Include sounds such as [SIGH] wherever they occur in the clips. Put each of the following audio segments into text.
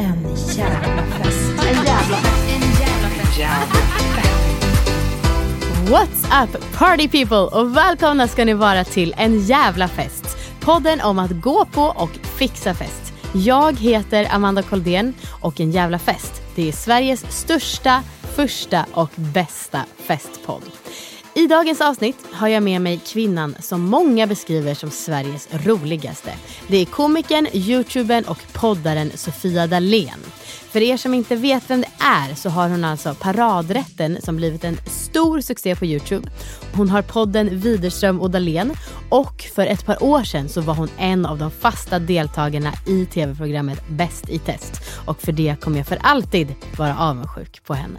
En jävla fest. En jävla, What's up party people och välkomna ska ni vara till En jävla fest. Podden om att gå på och fixa fest. Jag heter Amanda Koldén och En jävla fest det är Sveriges största, första och bästa festpodd. I dagens avsnitt har jag med mig kvinnan som många beskriver som Sveriges roligaste. Det är komikern, youtubern och poddaren Sofia Dalén. För er som inte vet vem det är så har hon alltså Paradrätten som blivit en stor succé på Youtube. Hon har podden Widerström och Dalén och för ett par år sedan så var hon en av de fasta deltagarna i tv-programmet Bäst i test. Och för det kommer jag för alltid vara avundsjuk på henne.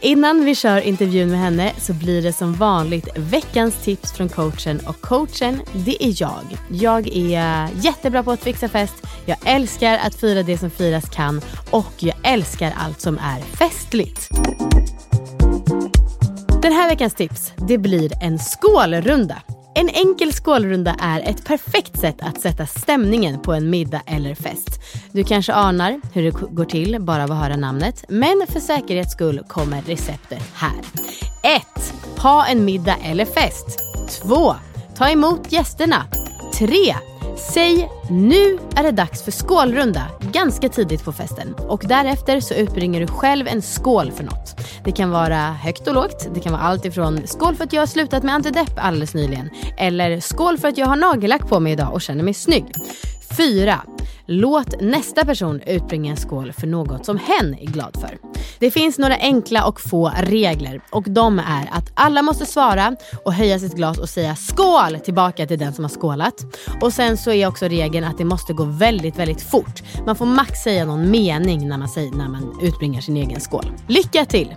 Innan vi kör intervjun med henne så blir det som vanligt veckans tips från coachen och coachen det är jag. Jag är jättebra på att fixa fest, jag älskar att fira det som firas kan och jag älskar allt som är festligt. Den här veckans tips det blir en skålrunda. En enkel skålrunda är ett perfekt sätt att sätta stämningen på en middag eller fest. Du kanske anar hur det går till bara av att höra namnet, men för säkerhets skull kommer receptet här. 1. Ha en middag eller fest. 2. Ta emot gästerna. 3. Säg nu är det dags för skålrunda ganska tidigt på festen och därefter så utbringer du själv en skål för något. Det kan vara högt och lågt. Det kan vara allt ifrån skål för att jag har slutat med antidepp alldeles nyligen eller skål för att jag har nagellack på mig idag och känner mig snygg. 4. Låt nästa person utbringa en skål för något som hen är glad för. Det finns några enkla och få regler och de är att alla måste svara och höja sitt glas och säga skål tillbaka till den som har skålat. Och sen så är också regeln att det måste gå väldigt, väldigt fort. Man får max säga någon mening när man, säger, när man utbringar sin egen skål. Lycka till!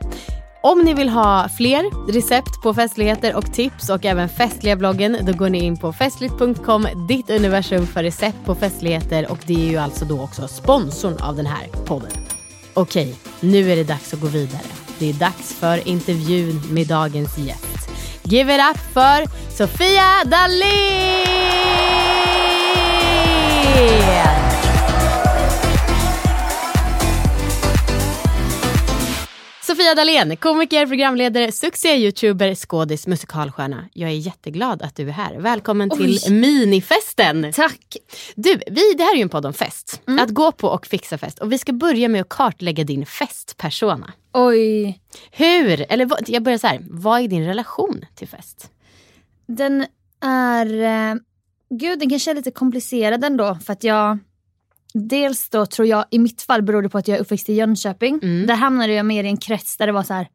Om ni vill ha fler recept på festligheter och tips och även festliga bloggen då går ni in på festligt.com, ditt universum för recept på festligheter och det är ju alltså då också sponsorn av den här podden. Okej, nu är det dags att gå vidare. Det är dags för intervjun med dagens gäst. Give it up för Sofia Dalén! Sofia Dalén, komiker, programledare, succé-youtuber, skådis, musikalstjärna. Jag är jätteglad att du är här. Välkommen Oj. till minifesten. Tack. Du, vi, det här är ju en podd om fest. Mm. Att gå på och fixa fest. Och vi ska börja med att kartlägga din festpersona. Oj. Hur, eller jag börjar så här. Vad är din relation till fest? Den är, eh, gud den kanske är lite komplicerad ändå för att jag Dels då tror jag, i mitt fall beror det på att jag är uppväxt i Jönköping. Mm. Där hamnade jag mer i en krets där det var så här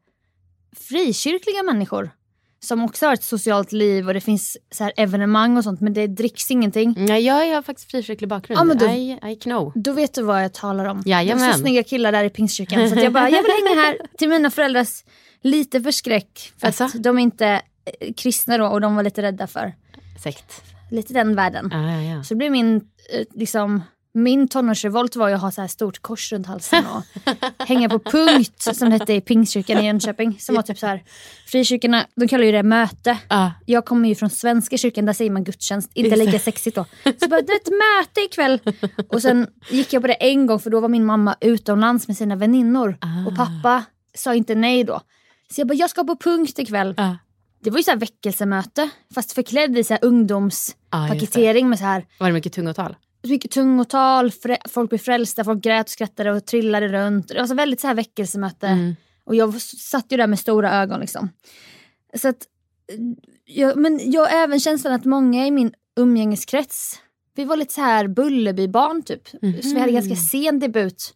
frikyrkliga människor. Som också har ett socialt liv och det finns så här evenemang och sånt men det dricks ingenting. Nej jag har faktiskt frikyrklig bakgrund. Ja, men då, I, I know. Då vet du vad jag talar om. Jajamän. Det är så snygga killar där i pingstkyrkan. så jag bara, jag vill hänga här [LAUGHS] till mina föräldrars lite för skräck. För alltså? att de är inte eh, kristna då och de var lite rädda för sekt. Lite den världen. Ah, ja, ja. Så det blev min eh, liksom min tonårsrevolt var ju att ha så här stort kors runt halsen och hänga på punkt som det hette i Pingstkyrkan i Jönköping. Som var typ så här, frikyrkorna, de kallar ju det möte. Uh. Jag kommer ju från Svenska kyrkan, där säger man gudstjänst. Inte lika sexigt då. Så bara, det är ett möte ikväll. Och sen gick jag på det en gång för då var min mamma utomlands med sina väninnor. Uh. Och pappa sa inte nej då. Så jag bara, jag ska på punkt ikväll. Uh. Det var ju så här väckelsemöte fast förklädd i så här ungdomspaketering ah, med så här. Var det mycket tungotal? Mycket tungotal, folk blev frälsta, folk grät och skrattade och trillade runt. Det var så väldigt så här väckelsemöte. Mm. Och jag satt ju där med stora ögon liksom. Så att, jag, men jag har även känslan att många i min umgängeskrets, vi var lite så här Bullerbybarn typ. Så vi hade ganska sen debut.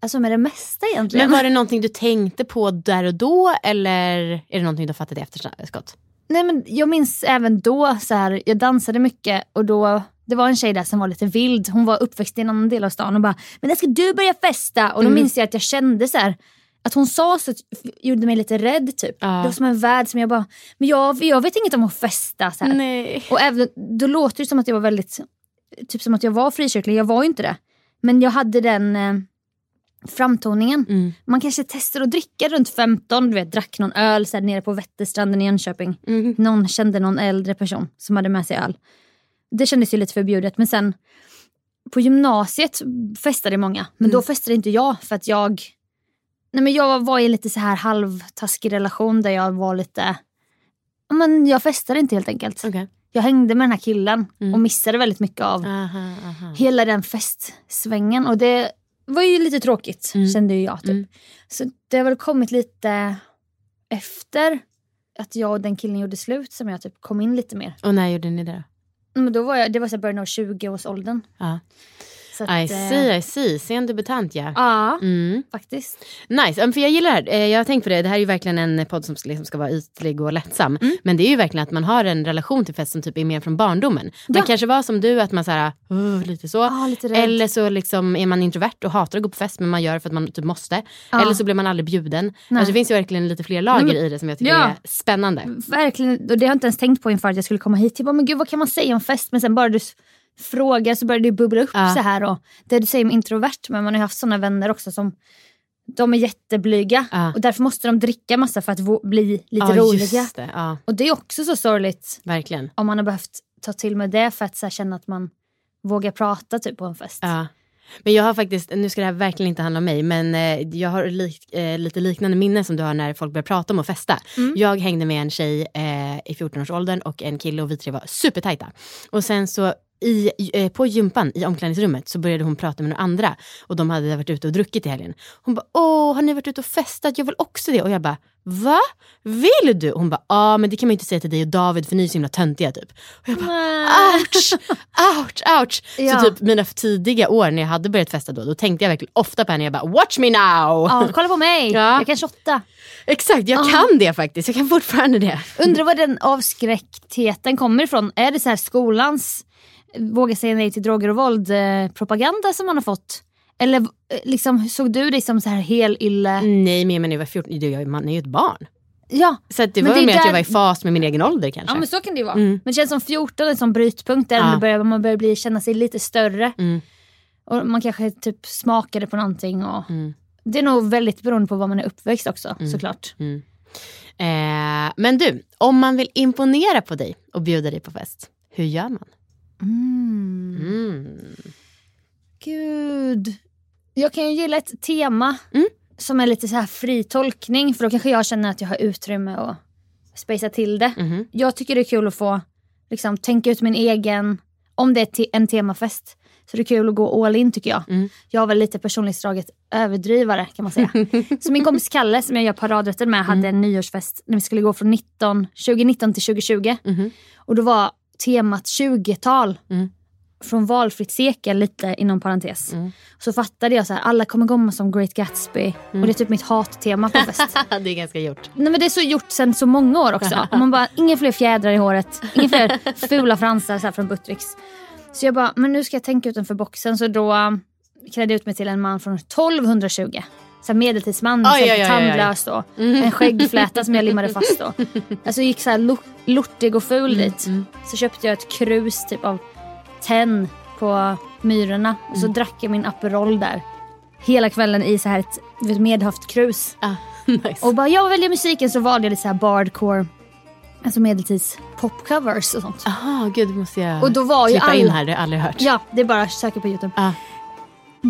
Alltså med det mesta egentligen. Men var det någonting du tänkte på där och då eller är det någonting du har fattat i efterskott? Nej men jag minns även då, så här, jag dansade mycket och då det var en tjej där som var lite vild. Hon var uppväxt i en annan del av stan och bara “men när ska du börja festa?” och då Mm. minns jag att jag kände så här, att hon sa så gjorde mig lite rädd typ. Ja. Det var som en värld som jag bara “men jag, jag vet inget om att festa”. Så här. Nej. Och även, då låter det som att jag var väldigt, typ som att jag var frikyrklig, jag var ju inte det. Men jag hade den eh, framtoningen. Mm. Man kanske testar att dricka runt 15, du vet drack någon öl så här, nere på Vätterstranden i Jönköping. Mm. Någon kände någon äldre person som hade med sig öl. Det kändes ju lite förbjudet men sen på gymnasiet festade många. Men då festade inte jag för att jag Nej men jag var i lite så här halvtaskig relation där jag var lite men jag festade inte helt enkelt. Okej. Jag hängde med den här killen och missade väldigt mycket av Aha, aha. hela den festsvängen. Och det var ju lite tråkigt kände ju jag. Typ. Mm. Så det har väl kommit lite efter att jag och den killen gjorde slut som jag typ kom in lite mer. Och när gjorde ni det? Men då var jag, det var så början av 20-årsåldern. Ja. Så att, I eh, see, I see. Sen debutant ja. Ja, Mm. faktiskt. Nice, Ja, för jag gillar det här. Eh, Jag har tänkt på det, det här är ju verkligen en podd som liksom ska vara ytlig och lättsam. Mm. Men det är ju verkligen att man har en relation till fest som typ är mer från barndomen. Man Ja. kanske var som du, att man såhär, uh, lite så. Ja, lite. Eller så liksom är man introvert och hatar att gå på fest men man gör det för att man typ måste. Ja. Eller så blir man aldrig bjuden. Nej. Alltså, det finns ju verkligen lite fler lager Nej, men- i det som jag tycker Ja. är spännande. Verkligen, och det har jag inte ens tänkt på inför att jag skulle komma hit. Bara, men gud vad kan man säga om fest? Men sen bara du frågar så börjar det bubbla upp Ja. så här. Och det du säger om introvert, men man har haft sådana vänner också som de är jätteblyga Ja. och därför måste de dricka massa för att bli lite Ja, roliga. det. Och det är också så sorgligt verkligen. om man har behövt ta till med det för att så här, känna att man vågar prata typ på en fest. Men jag har faktiskt, nu ska det här verkligen inte handla om mig, men eh, jag har lik, eh, lite liknande minnen som du har när folk börjar prata om att festa. Jag hängde med en tjej eh, i 14-årsåldern och en kille och vi tre var supertajta. Och sen så i, eh, på gympan i omklädningsrummet så började hon prata med några andra och de hade varit ute och druckit i helgen. Hon bara, åh har ni varit ute och festat? Jag vill också det. Och jag bara, va? Vill du? Hon bara, ja men det kan man inte säga till dig och David för ni är så himla töntiga typ. Och jag bara, ouch, ouch, ouch. Ja. Så typ mina tidiga år när jag hade börjat festa då, då tänkte jag verkligen ofta på henne. Jag bara, watch me now. Ja, kolla på mig, Ja. jag kan shotta. Exakt, jag kan det faktiskt. Jag kan fortfarande det. Undrar var den avskräcktheten kommer ifrån. Är det så här skolans våga säga nej till droger och våld eh, propaganda som man har fått? Eller eh, liksom, såg du dig som så här helylle? Nej men jag var 14, det- jag- man är ju ett barn. Ja. Så att det Men var det mer att jag där- var i fas med min egen ålder kanske. ja men så kan det ju vara. Mm. Men det känns som 14 är en sån brytpunkt där Ja. börjar, man börjar bli, känna sig lite större. Mm. Och man kanske typ smakade på någonting. Och Mm. Det är nog väldigt beroende på var man är uppväxt också såklart. Mm. Eh, men du, om man vill imponera på dig och bjuda dig på fest, hur gör man? Mm. Mm. Gud. Jag kan ju gilla ett tema Mm. som är lite så här fri tolkning för då kanske jag känner att jag har utrymme att spacea till det. Mhm. Jag tycker det är kul att få liksom, tänka ut min egen, om det är te- en temafest, så det är kul att gå all in tycker jag. Mm. Jag har väl lite personlighetsdraget överdrivare kan man säga. [LAUGHS] så min kompis Kalle som jag gör paradrätten med hade en nyårsfest när vi skulle gå från 19, 2019 till 2020. Mhm. Och då var temat 20-tal. Mm. Från valfritt sekel lite inom parentes. Mm. Så fattade jag så här, alla kommer komma som Great Gatsby. Och det är typ mitt hattema på fest. [LAUGHS] det är ganska gjort. Nej men det är så gjort sen så många år också. Och man bara, inga fler fjädrar i håret. Inga fler fula fransar så från Buttricks. Så jag bara, men nu ska jag tänka utanför boxen. Så då klädde jag ut mig till en man från 1220. Så medeltidsman, Oj, så oj. tandlös och en skäggfläta som jag limmade fast då. [LAUGHS] Alltså gick så här lo- lortig och ful dit. Så köpte jag ett krus typ av tenn på Myrorna och så drack jag min Aperol där. Hela kvällen i så här ett vet, medhavt krus. Ah, [LAUGHS] nice. Och bara jag väljer musiken så valde jag lite så här bardcore, alltså medeltids popcovers och sånt. Aha, gud måste jag Och då var ju klippa in här, det har jag aldrig hört. Ja, det är bara att söka på Youtube. Ah.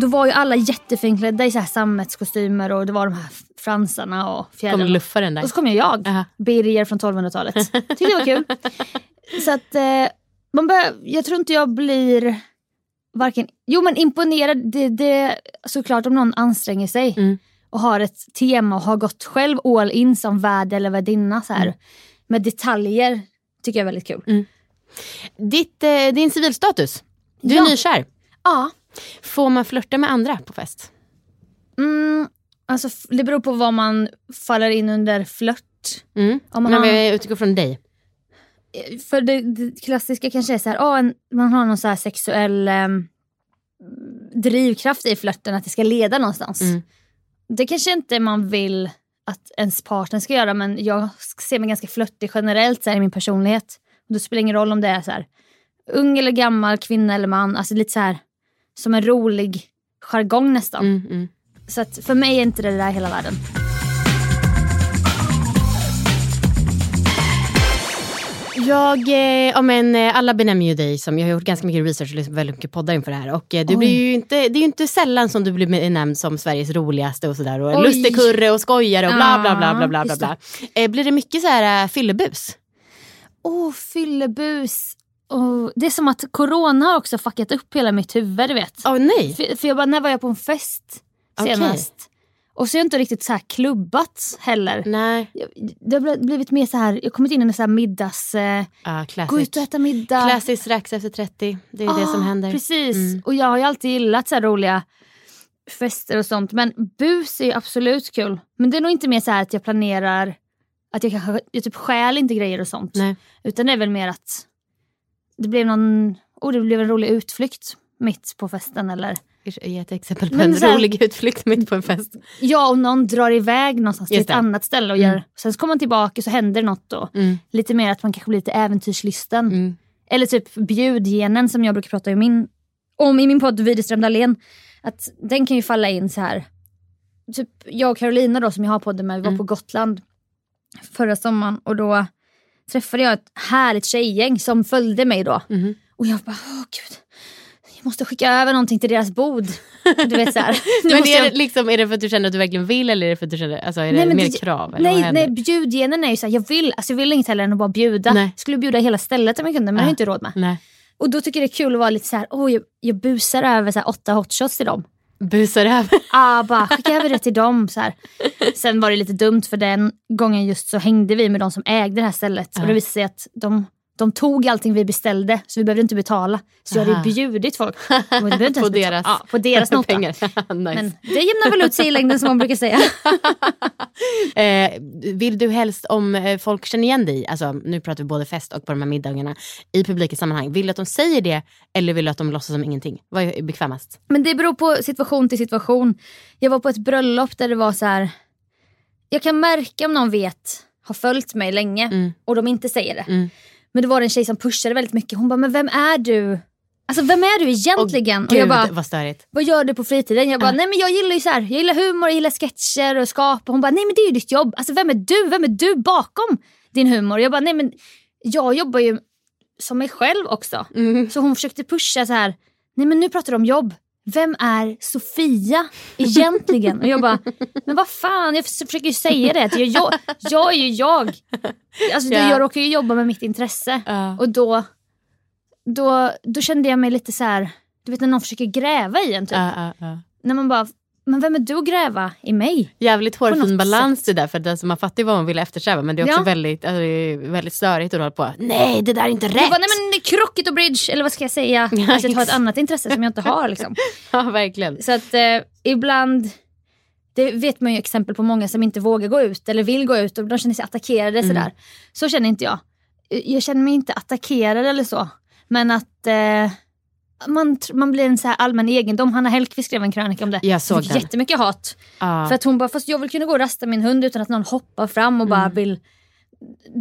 Då var ju alla jättefinklädda i så här sammetskostymer och det var de här fransarna och fjädrarna. luffa den där. Och så kom ju jag, Aha. Birger från 1200-talet. Tyckte det var kul. [LAUGHS] så att eh, man bör, jag tror inte jag blir varken, jo men imponerad, det, det såklart om någon anstränger sig Mm. och har ett tema och har gått själv all in som värd eller värdinna så här. Mm. Med detaljer tycker jag är väldigt kul. Ditt, eh, din civilstatus, du är Ja. nykär. Ja, Får man flörta med andra på fest? mm, alltså det beror på vad man faller in under flört. Mm. Om man har- vi utgår från dig. För det, det klassiska kanske är så här, ah, en, man har någon så här sexuell ehm, drivkraft i flörten, att det ska leda någonstans. Mm. Det kanske inte man vill att ens partner ska göra men jag ser mig ganska flörtig generellt så här, i min personlighet. Och då spelar det ingen roll om det är så här, ung eller gammal, kvinna eller man. Alltså lite så här som en rolig jargong nästan. Mm, mm. Så att för mig är inte det där hela världen. Jag, eh, ja, men, eh, alla benämner ju dig som, jag har gjort ganska mycket research och på väldigt mycket poddar inför det här. Och eh, du Oj. blir ju inte, det är ju inte sällan som du blir benämnd som Sveriges roligaste och sådär. Och Oj. lustigkurre och skojare och bla bla bla bla bla. bla, bla. Blir det mycket så här fyllebus? Åh, fyllebus. Oh, det är som att corona har också fuckat upp hela mitt huvud, du vet. Åh nej. För, för jag bara, när var jag på en fest senast? Och så har jag inte riktigt så här klubbat heller. Nej. Det har bl- blivit mer så här, jag har kommit in i en så här middags... Ah, classic. gå ut och äta middag. Classic strax efter 30. Det är det Ah, som händer. Precis. Mm. Och jag har ju alltid gillat så här roliga fester och sånt. Men bus är ju absolut kul. Men det är nog inte mer så här att jag planerar att jag kanske jag typ stjäl inte grejer och sånt. Nej. Utan det är väl mer att det blev någon, oh, det blev en rolig utflykt mitt på festen eller Ge ett exempel på Men en här- rolig utflykt mitt på en fest. jag och någon drar iväg någonstans till ett det. annat ställe och Mm. gör, sen så kommer man tillbaka och så händer det något då. Mm. Lite mer att man kanske blir lite äventyrslysten. Mm. Eller typ bjudgenen som jag brukar prata i min, om i min podd Widerström Dahlén. Att den kan ju falla in så här. Typ jag och Carolina då som jag har podden med, vi var Mm. på Gotland förra sommaren och då träffade jag ett härligt tjejgäng som följde mig då. Mhm. Och jag bara, åh gud. Jag måste skicka över någonting till deras bod. Du vet så här. [LAUGHS] Men är jag- det, liksom, är det för att du känner att du verkligen vill eller är det för att du känner, alltså, är det Nej, mer det- krav? Nej, nej bjudgenen är ju såhär, jag vill, alltså jag vill inget heller än att bara bjuda. Nej. Jag skulle bjuda hela stället om jag kunde men det har jag inte råd med. nej. Och då tycker jag det är kul att vara lite så här, åh jag, jag busar över så här åtta hotshots till dem. Busar över. [LAUGHS] Ah, bara skicka över det till dem. Så här. Sen var det lite dumt för den gången just så hängde vi med de som ägde det här stället. Och det visade sig att de, de tog allting vi beställde så vi behövde inte betala. Så jag hade bjudit folk. [LAUGHS] På deras ja, på deras [LAUGHS] nota. pengar. [LAUGHS] nice. Men det jämnar väl ut sig i längden som man brukar säga. Eh, vill du helst om eh, folk känner igen dig, alltså nu pratar vi både fest och på de här middagarna, i publika sammanhang, vill du att de säger det eller vill du att de låtsas som ingenting? Vad är bekvämast? Men det beror på situation till situation. Jag var på ett bröllop där det var så här. Jag kan märka om någon vet, har följt mig länge Mm. och de inte säger det. Mm. Men det var en tjej som pushade väldigt mycket. Hon bara, men vem är du? Alltså vem är du egentligen? och Gud jag bara, vad störigt. vad gör du på fritiden? Jag bara, Ja. nej men jag gillar ju så här, jag gillar humor, jag gillar sketcher och skapa. Hon bara, nej men det är ju ditt jobb. Alltså vem är du? Vem är du bakom din humor? Jag bara, nej men jag jobbar ju som mig själv också. Mm. Så hon försökte pusha så här, nej men nu pratar du om jobb. Vem är Sofia egentligen? Och jag bara, men vad fan, jag försöker ju säga det. Jag, jag, jag är ju jag. Alltså, Ja. Jag råkar ju jobba med mitt intresse. Ja. Och då, då, då kände jag mig lite så här, du vet när någon försöker gräva i en typ. Ja, ja. När man bara, men vem är du att gräva i mig? Jävligt hårfin balans det där, för att alltså, man fattar ju vad man vill eftersträva men det är också Ja. väldigt, alltså, det väldigt störigt att hålla på, nej det där är inte rätt. Bara, nej men krocket och bridge, eller vad ska jag säga? [LAUGHS] Att jag tar ett annat intresse som jag inte har. Liksom. [LAUGHS] Ja verkligen. Så att eh, ibland, det vet man ju exempel på många som inte vågar gå ut eller vill gå ut och de känner sig attackerade. Mm. Sådär. Så känner inte jag. Jag känner mig inte attackerad eller så. Men att eh, man, man blir en så här allmän egendom. Hanna Hellquist skrev en krönika om det. Jag såg den. jättemycket hat. Ja. För att hon bara, fast jag vill kunna gå och rasta min hund utan att någon hoppar fram och Mm. bara vill...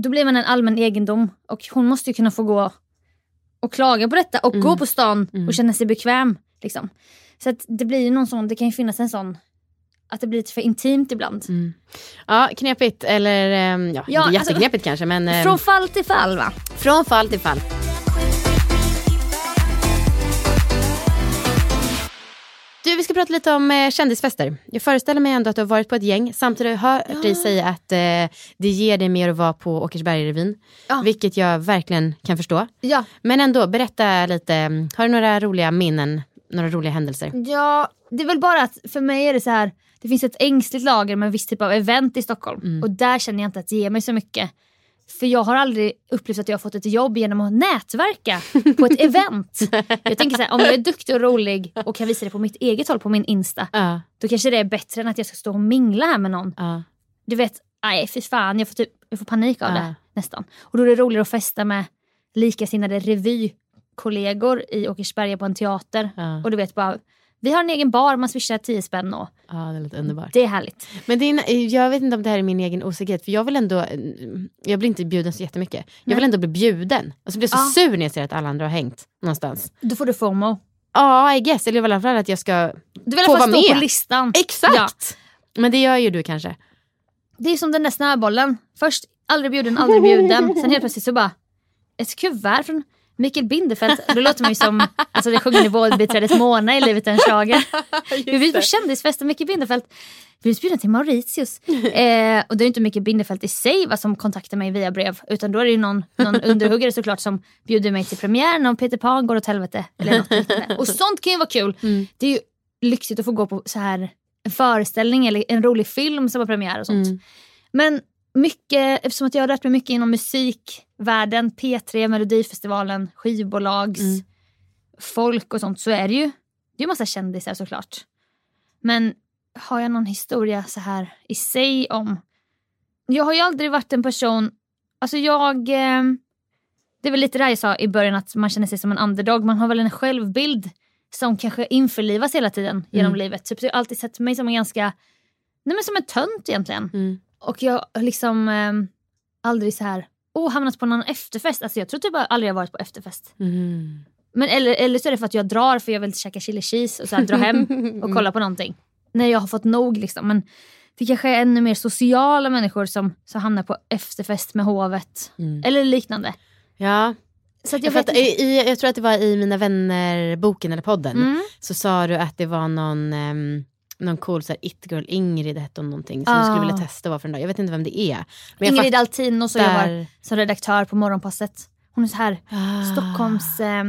Då blir man en allmän egendom och hon måste ju kunna få gå och klaga på detta och Mm. gå på stan Mm. och känna sig bekväm. Liksom. Så att det blir ju någon sån, det kan ju finnas en sån, att det blir lite för intimt ibland. Mm. Ja, knepigt eller ehm, ja, Ja, alltså, jätteknepigt kanske men ehm, Från fall till fall va? från fall till fall. Du, vi ska prata lite om eh, kändisfester. Jag föreställer mig ändå att du har varit på ett gäng. Samtidigt har jag hört dig säga att eh, det ger dig mer att vara på Åkersberga-revyn. Ja. Vilket jag verkligen kan förstå. Ja. Men ändå, berätta lite. Har du några roliga minnen? Några roliga händelser? Ja, det är väl bara att för mig är det så här. Det finns ett ängsligt lager med en viss typ av event i Stockholm. Mm. Och där känner jag inte att det ger mig så mycket. För jag har aldrig upplevt att jag har fått ett jobb genom att nätverka på ett [LAUGHS] event. Jag tänker så här, om jag är duktig och rolig och kan visa det på mitt eget håll på min Insta. Ja. Då kanske det är bättre än att jag ska stå och mingla här med någon. Ja. Du vet, nej fy fan jag får, typ, jag får panik av Ja. det nästan. Och då är det roligare att festa med likasinnade revykollegor i Åkersberga på en teater. Och du vet bara, vi har en egen bar, man swishar 10 spänn och ja, det låter underbart. det är härligt. Men det är, jag vet inte om det här är min egen osäkerhet. För jag vill ändå, jag blir inte bjuden så jättemycket. Jag vill ändå bli bjuden. Och så blir jag så Ja. sur när jag ser att alla andra har hängt någonstans. Då får du FOMO. Ja, I guess. Eller i alla fall att jag ska Du vill få alla fall vara stå med. på listan. Exakt! Ja. Men det gör ju du kanske. Det är som den där snöbollen. Först aldrig bjuden, aldrig bjuden. [LAUGHS] Sen helt plötsligt så bara, ett kuvert från Mikael Bindefeldt. Då låter man ju som alltså det sjunger nivåbiträdet Mona i Livet är en schlager. [LAUGHS] Vi blir på kändisfest av Micke Bindefeld. Vi blir bjudna till Mauritius. Eh, och det är inte Micke Bindefeld i sig va, som kontaktar mig via brev. Utan då är det ju någon, någon [LAUGHS] underhuggare såklart som bjuder mig till premiären av Peter Pan går åt helvete. Eller något liknande. Och sånt kan ju vara kul. Det är ju lyxigt att få gå på så här en föreställning eller en rolig film som har premiär och sånt. Mm. Men mycket, eftersom att jag har rört mig mycket inom musikvärlden, P3, Melodifestivalen, skivbolags, Mm. folk och sånt så är det ju det är massa kändisar såklart. Men har jag någon historia så här i sig om... Jag har ju aldrig varit en person... Alltså jag... Eh, det är väl lite det jag sa i början att man känner sig som en underdog. Man har väl en självbild som kanske införlivas hela tiden genom Mm. livet. Typ, jag har alltid sett mig som en ganska... Nej men som en tönt egentligen. Mm. Och jag har liksom eh, aldrig så här... Oh, hamnat på någon efterfest. Alltså jag tror typ jag aldrig har varit på efterfest. Mm. Men eller, eller så är det för att jag drar för jag vill käka chili cheese och så här dra hem [LAUGHS] och kolla på någonting. När jag har fått nog liksom. Men det kanske är ännu mer sociala människor som, som hamnar på efterfest med hovet. Mm. Eller liknande. Ja, Så att jag, jag, fattar, i, jag tror att det var i Mina vänner-boken eller podden. Mm. Så sa du att det var någon, um, någon cool så här, it-girl, Ingrid hette hon någonting. Som du Ah. skulle vilja testa vad för en dag. Jag vet inte vem det är. Men Ingrid Altino som jobbar som redaktör på Morgonpasset. Hon är så här Ah. Stockholms eh,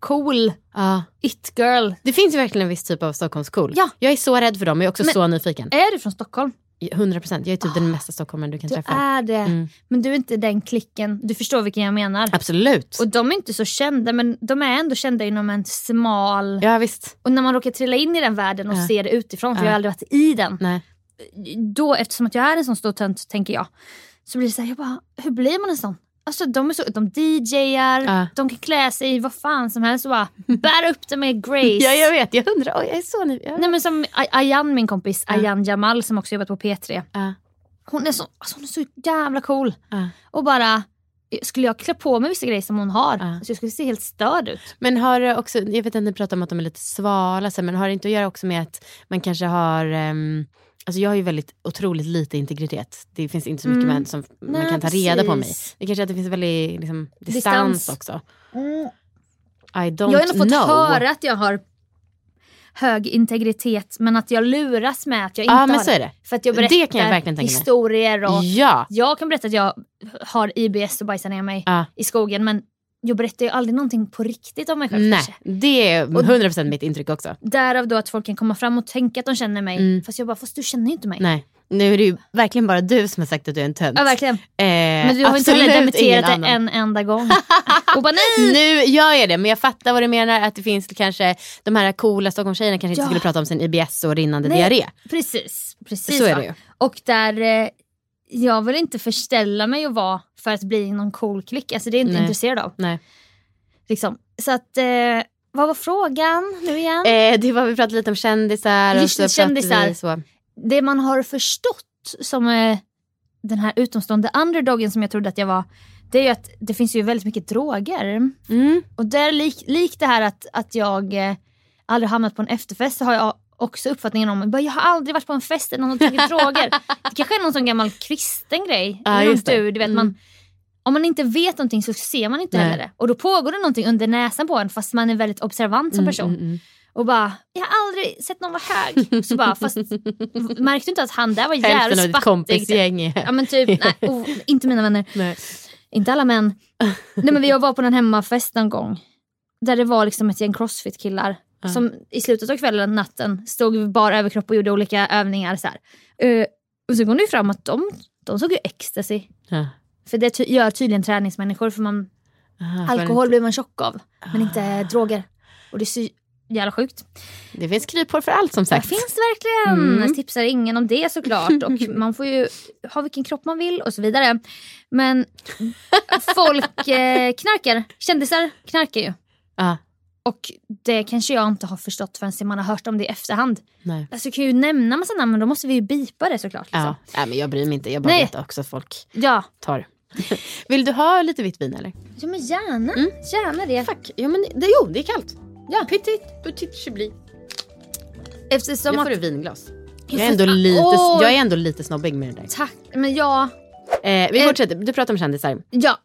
cool Ja. it-girl. Det finns ju verkligen en viss typ av Stockholms cool. Ja. Jag är så rädd för dem men jag är också Men- så nyfiken. Är du från Stockholm? 100% jag är typ den mesta stockholmaren du kan Du träffa. är det. Mm. Men du är inte den klicken. Du förstår vilken jag menar. Absolut. Och de är inte så kända men de är ändå kända inom en smal... Ja visst. Och när man råkar trilla in i den världen och Ja. ser det utifrån, för Ja. jag har aldrig varit i den. Nej. Då, eftersom att jag är en sån stor tönt, tänker jag. Så blir det så här, jag bara, hur blir man en sån? Alltså de, är så, de DJar, Ja. de kan klä sig i vad fan som helst och bara bära upp det med grace. [LAUGHS] Ja jag vet, jag undrar. Oj, jag är så nyfiken. Nej men som Ay- Ayan, min kompis, Ja. Ayan Jamal som också jobbat på P3. Ja. Hon är så, alltså, hon är så jävla cool. Och bara, skulle jag klä på mig vissa grejer som hon har, Ja. så jag skulle se helt störd ut. Men har det också, jag vet att ni pratar om att de är lite svala, men har det inte att göra också med att man kanske har, ehm, alltså jag har ju väldigt otroligt lite integritet. Det finns inte så mycket Mm. man, som man Nej, kan ta reda på mig. precis. Det kanske är att det finns väldigt liksom, distans, Distans. också. I don't Jag har nog fått know. höra att jag har hög integritet men att jag luras med att jag inte Ja men har så är det. För att jag berättar jag historier och Ja. jag kan berätta att jag har IBS och bajsar ner mig Ja. i skogen men jag berättar ju aldrig någonting på riktigt om mig själv Nej, kanske. det är 100% mitt intryck också. Därav då att folk kan komma fram och tänka att de känner mig Mm. fast jag bara, fast du känner ju inte mig. Nej, nu är det ju verkligen bara du som har sagt att du är en tönt. Ja verkligen. Eh, Men du har inte dementerat det en enda gång. [LAUGHS] och bara nej! Nu gör jag det, men jag fattar vad du menar. Att det finns kanske, de här coola Stockholmstjejerna kanske inte Ja. skulle prata om sin IBS och rinnande Nej. diarré. Precis, precis Så är va? det ju. Och där, eh, jag vill inte förställa mig att vara för att bli någon cool klick. Alltså det är jag inte Nej. intresserad av. Nej. Liksom. Så att, eh, vad var frågan nu igen? Eh, det var, vi pratade lite om kändisar. Just och så kändisar. Så. Det man har förstått som eh, den här utomstående underdogen som jag trodde att jag var. Det är ju att det finns ju väldigt mycket droger. Mm. Och där lik, lik det här att, att jag eh, aldrig hamnat på en efterfest så har jag också uppfattningen om bara, jag har aldrig varit på en fest där någon har tagit [LAUGHS] droger. Det kanske är någon sån gammal kristen grej. Ja, det. du, du vet, Mm. man, om man inte vet någonting så ser man inte Nej. heller det. Och då pågår det någonting under näsan på en fast man är väldigt observant som Mm, person. mm, mm. och bara, jag har aldrig sett någon vara hög. Så bara, fast [LAUGHS] märkte du inte att han där var Hälften av jävligt ditt spattig? kompisgäng är... Ja men typ, nej, oh, inte mina vänner. [LAUGHS] Nej. Inte alla män. Nej men vi var på en hemmafest någon gång. Där det var liksom ett gäng crossfit-killar. Som i slutet av kvällen, natten, stod vid bara överkropp och gjorde olika övningar. Så. Eh, och så kom det ju fram att de, de såg ju ecstasy. Ja. För det ty- gör tydligen träningsmänniskor. För man, Aha, för alkohol inte- blir man tjock av. Men inte Ah. droger. Och det är så jävla sjukt. Det finns kryphål för allt som Det sagt. finns verkligen. Mm. Tipsar ingen om det såklart. Och [LAUGHS] man får ju ha vilken kropp man vill och så vidare. Men folk eh, knarkar. Kändisar knarkar ju. Ja, Och det kanske jag inte har förstått förrän man har hört om det i efterhand. nej. Alltså jag kan ju nämna massa namn men då måste vi ju bipa det såklart. Liksom. Ja. Nej, men jag bryr mig inte. Jag bara Nej. vet också att folk Ja. tar. [LAUGHS] Vill du ha lite vitt vin eller? ja men gärna. Mm. Gärna det. Tack. Ja, men det, jo, det är kallt. Ja. Petit, petit chablis. Eftersom Nu att... får du vinglas. Jag är, ändå lite, Åh. jag är ändå lite snobbig med det där. Tack. Men ja, Eh, vi Eh. fortsätter. Du pratar om kändisar. ja.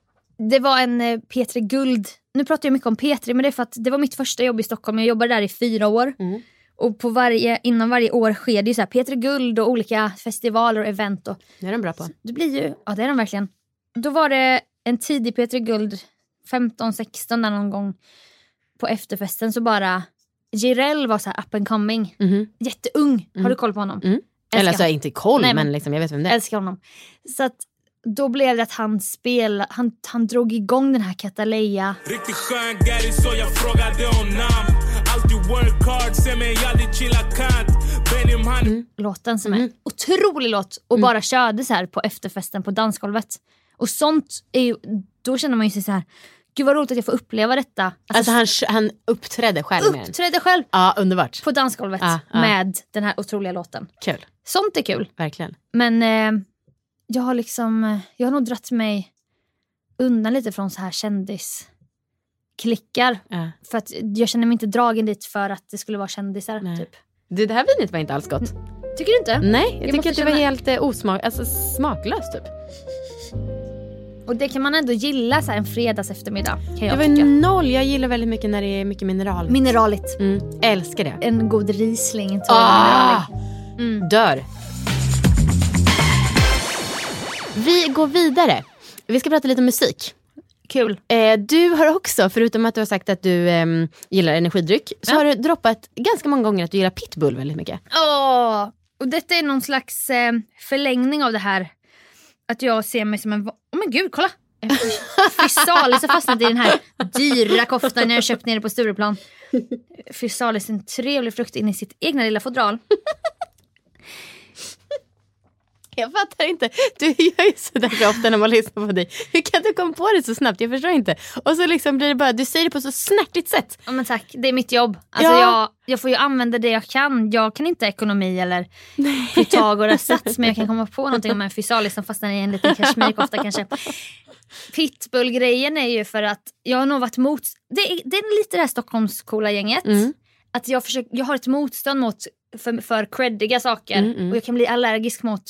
Det var en eh, P3 Guld. Nu pratar jag mycket om P3 men det är för att det var mitt första jobb i Stockholm. Jag jobbade där i fyra år. Mm. Och på varje, innan varje år sker det ju så här P3 Guld och olika festivaler och event. Och Det är de bra på. det blir ju, ja det är de verkligen. Då var det en tidig P3 Guld, 15-16 där någon gång på efterfesten så bara Jireel var så här up and coming. Mhm. Jätteung. Har du koll på honom? Mm. Eller alltså, honom. inte koll, Nej, men- men liksom, jag vet vem det är. Älskar honom. Så att då blev det att han spelade, han, han drog igång den här Cataleya. Riktigt skön gäri så jag frågade om namn Alltid work hard, se mig aldrig chilla kant Benim han låten som är en otrolig låt och bara körde så här på efterfesten på dansgolvet. Och sånt är ju, då känner man ju sig så här, gud vad roligt att jag får uppleva detta. Alltså han, han uppträdde själv med uppträdde själv Ja, underbart. på dansgolvet Ja, ja. med den här otroliga låten. Kul. Sånt är kul. Verkligen. Men eh, jag har liksom, jag har nog dratt mig undan lite från så här kändisklickar. Ja. För att jag känner mig inte dragen dit för att det skulle vara kändisar. Nej. Typ. Det, det här vinet var inte alls gott. Tycker du inte? Nej, jag, Jag tycker att det var känna- helt eh, osmak, alltså smaklöst typ. Och det kan man ändå gilla så här en fredags eftermiddag. Kan Det jag var tycka. noll, jag gillar väldigt mycket när det är mycket mineral. Mineraligt. Mm, älskar det. En god Riesling. Ah! mineralig. Dör. Vi går vidare. Vi ska prata lite musik. Kul. Eh, du har också, förutom att du har sagt att du ehm, gillar energidryck, så har du droppat ganska många gånger att du gillar pitbull väldigt mycket. Åh! Och detta är någon slags eh, förlängning av det här. Att jag ser mig som en... Åh men gud, kolla! Fysalis har fastnat i den här dyra koftan jag köpt nere på Stureplan. Fysalis, en trevlig frukt in i sitt egna lilla fodral. Jag fattar inte. Du gör ju sådär så ofta när man lyssnar på dig. Hur kan du komma på det så snabbt? Jag förstår inte. Och så liksom blir det bara, du säger det på så snärtigt sätt. Ja men tack, det är mitt jobb. Alltså Ja. jag, jag får ju använda det jag kan. Jag kan inte ekonomi eller Pythagoras sats men jag kan komma på någonting om en fysalis som fastnar i en liten kashmirkofta [LAUGHS] kanske. Pitbull-grejen är ju för att jag har nog varit mot... Det är, det är lite det här Stockholmscoola gänget. Mm. Att jag, försöker, jag har ett motstånd mot för, för creddiga saker Mm, mm. och jag kan bli allergisk mot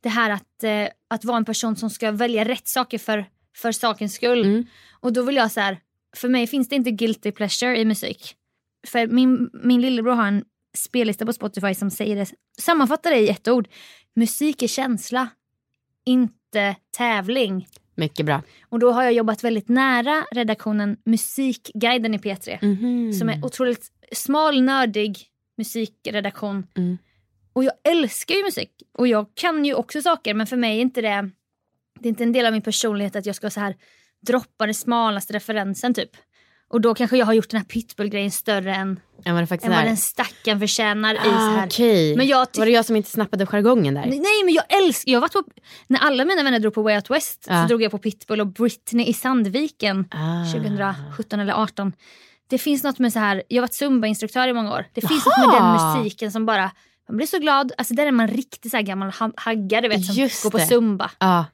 det här att, eh, att vara en person som ska välja rätt saker för, för sakens skull. Mm. Och då vill jag så här, för mig finns det inte guilty pleasure i musik. För min, min lillebror har en spellista på Spotify som säger det, sammanfattar det i ett ord. Musik är känsla, inte tävling. Mycket bra. Och då har jag jobbat väldigt nära redaktionen Musikguiden i P3. Mhm. Som är otroligt smal, nördig musikredaktion. Mm. Och jag älskar ju musik. Och jag kan ju också saker men för mig är inte det, det är inte en del av min personlighet att jag ska så här droppa den smalaste referensen typ. Och då kanske jag har gjort den här pitbull-grejen större än, Än vad det faktiskt än vad den stackaren förtjänar i så Ah, här. Okej. Men jag Var det jag som inte snappade jargongen där? Nej men jag älskar, jag varit på, när alla mina vänner drog på Way Out West Ja. så drog jag på Pitbull och Britney i Sandviken Ah. 2017 eller 18. Det finns något med så här, jag har varit zumbainstruktör i många år. Det finns något med Jaha. den musiken som bara, man blir så glad. Alltså där är man riktigt så här gammal ha- hagga du vet som Just går på det. zumba. Ja.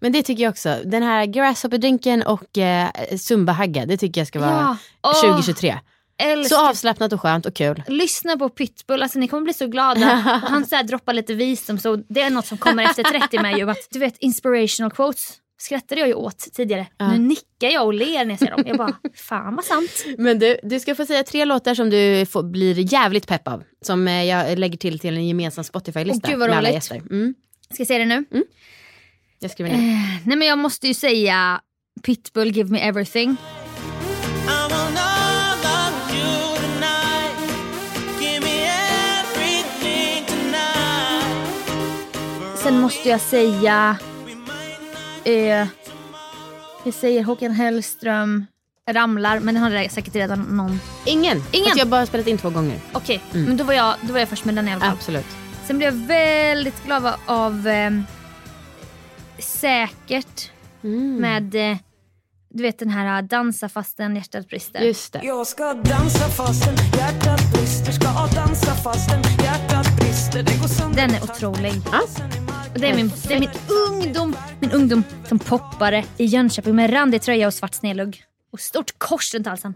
Men det tycker jag också. Den här grasshopperdrinken och eh, zumba-hagga, det tycker jag ska vara Ja. Åh, 2023. älskar. Så avslappnat och skönt och kul. Lyssna på Pitbull, alltså ni kommer bli så glada. [LAUGHS] Han så droppar lite visdom så det är något som kommer efter 30 med ju. Att, du vet inspirational quotes skrattade jag ju åt tidigare. Ja. Nu nickar jag och ler när jag ser dem. Jag bara, [LAUGHS] fan vad sant. Men du, du ska få säga tre låtar som du får, blir jävligt pepp av. Som eh, jag lägger till till en gemensam Spotify-lista Åh, gud, vad med alla roligt. gäster. Mm, Ska jag säga det nu? jag skriver ner. Eh, nej men jag måste ju säga Pitbull, Give Me Everything. Sen måste jag säga... Eh, jag säger Håkan Hellström, Ramlar, men den har säkert redan någon... Ingen. Ingen. Jag har bara spelat in två gånger. Okej, men då var, jag, då var jag först med den i alla fall. Absolut. Sen blev jag väldigt glad av, ehm, Säkert med eh, du vet den här Dansa fastän hjärtat brister. Just det. Jag ska dansa fastän hjärtat brister Ska dansa fastän hjärtat brister Det Den är otrolig. Ja. Det, är min, det är min ungdom min ungdom som poppare i Jönköping med randig tröja och svart snedlugg. Och stort kors runt halsen.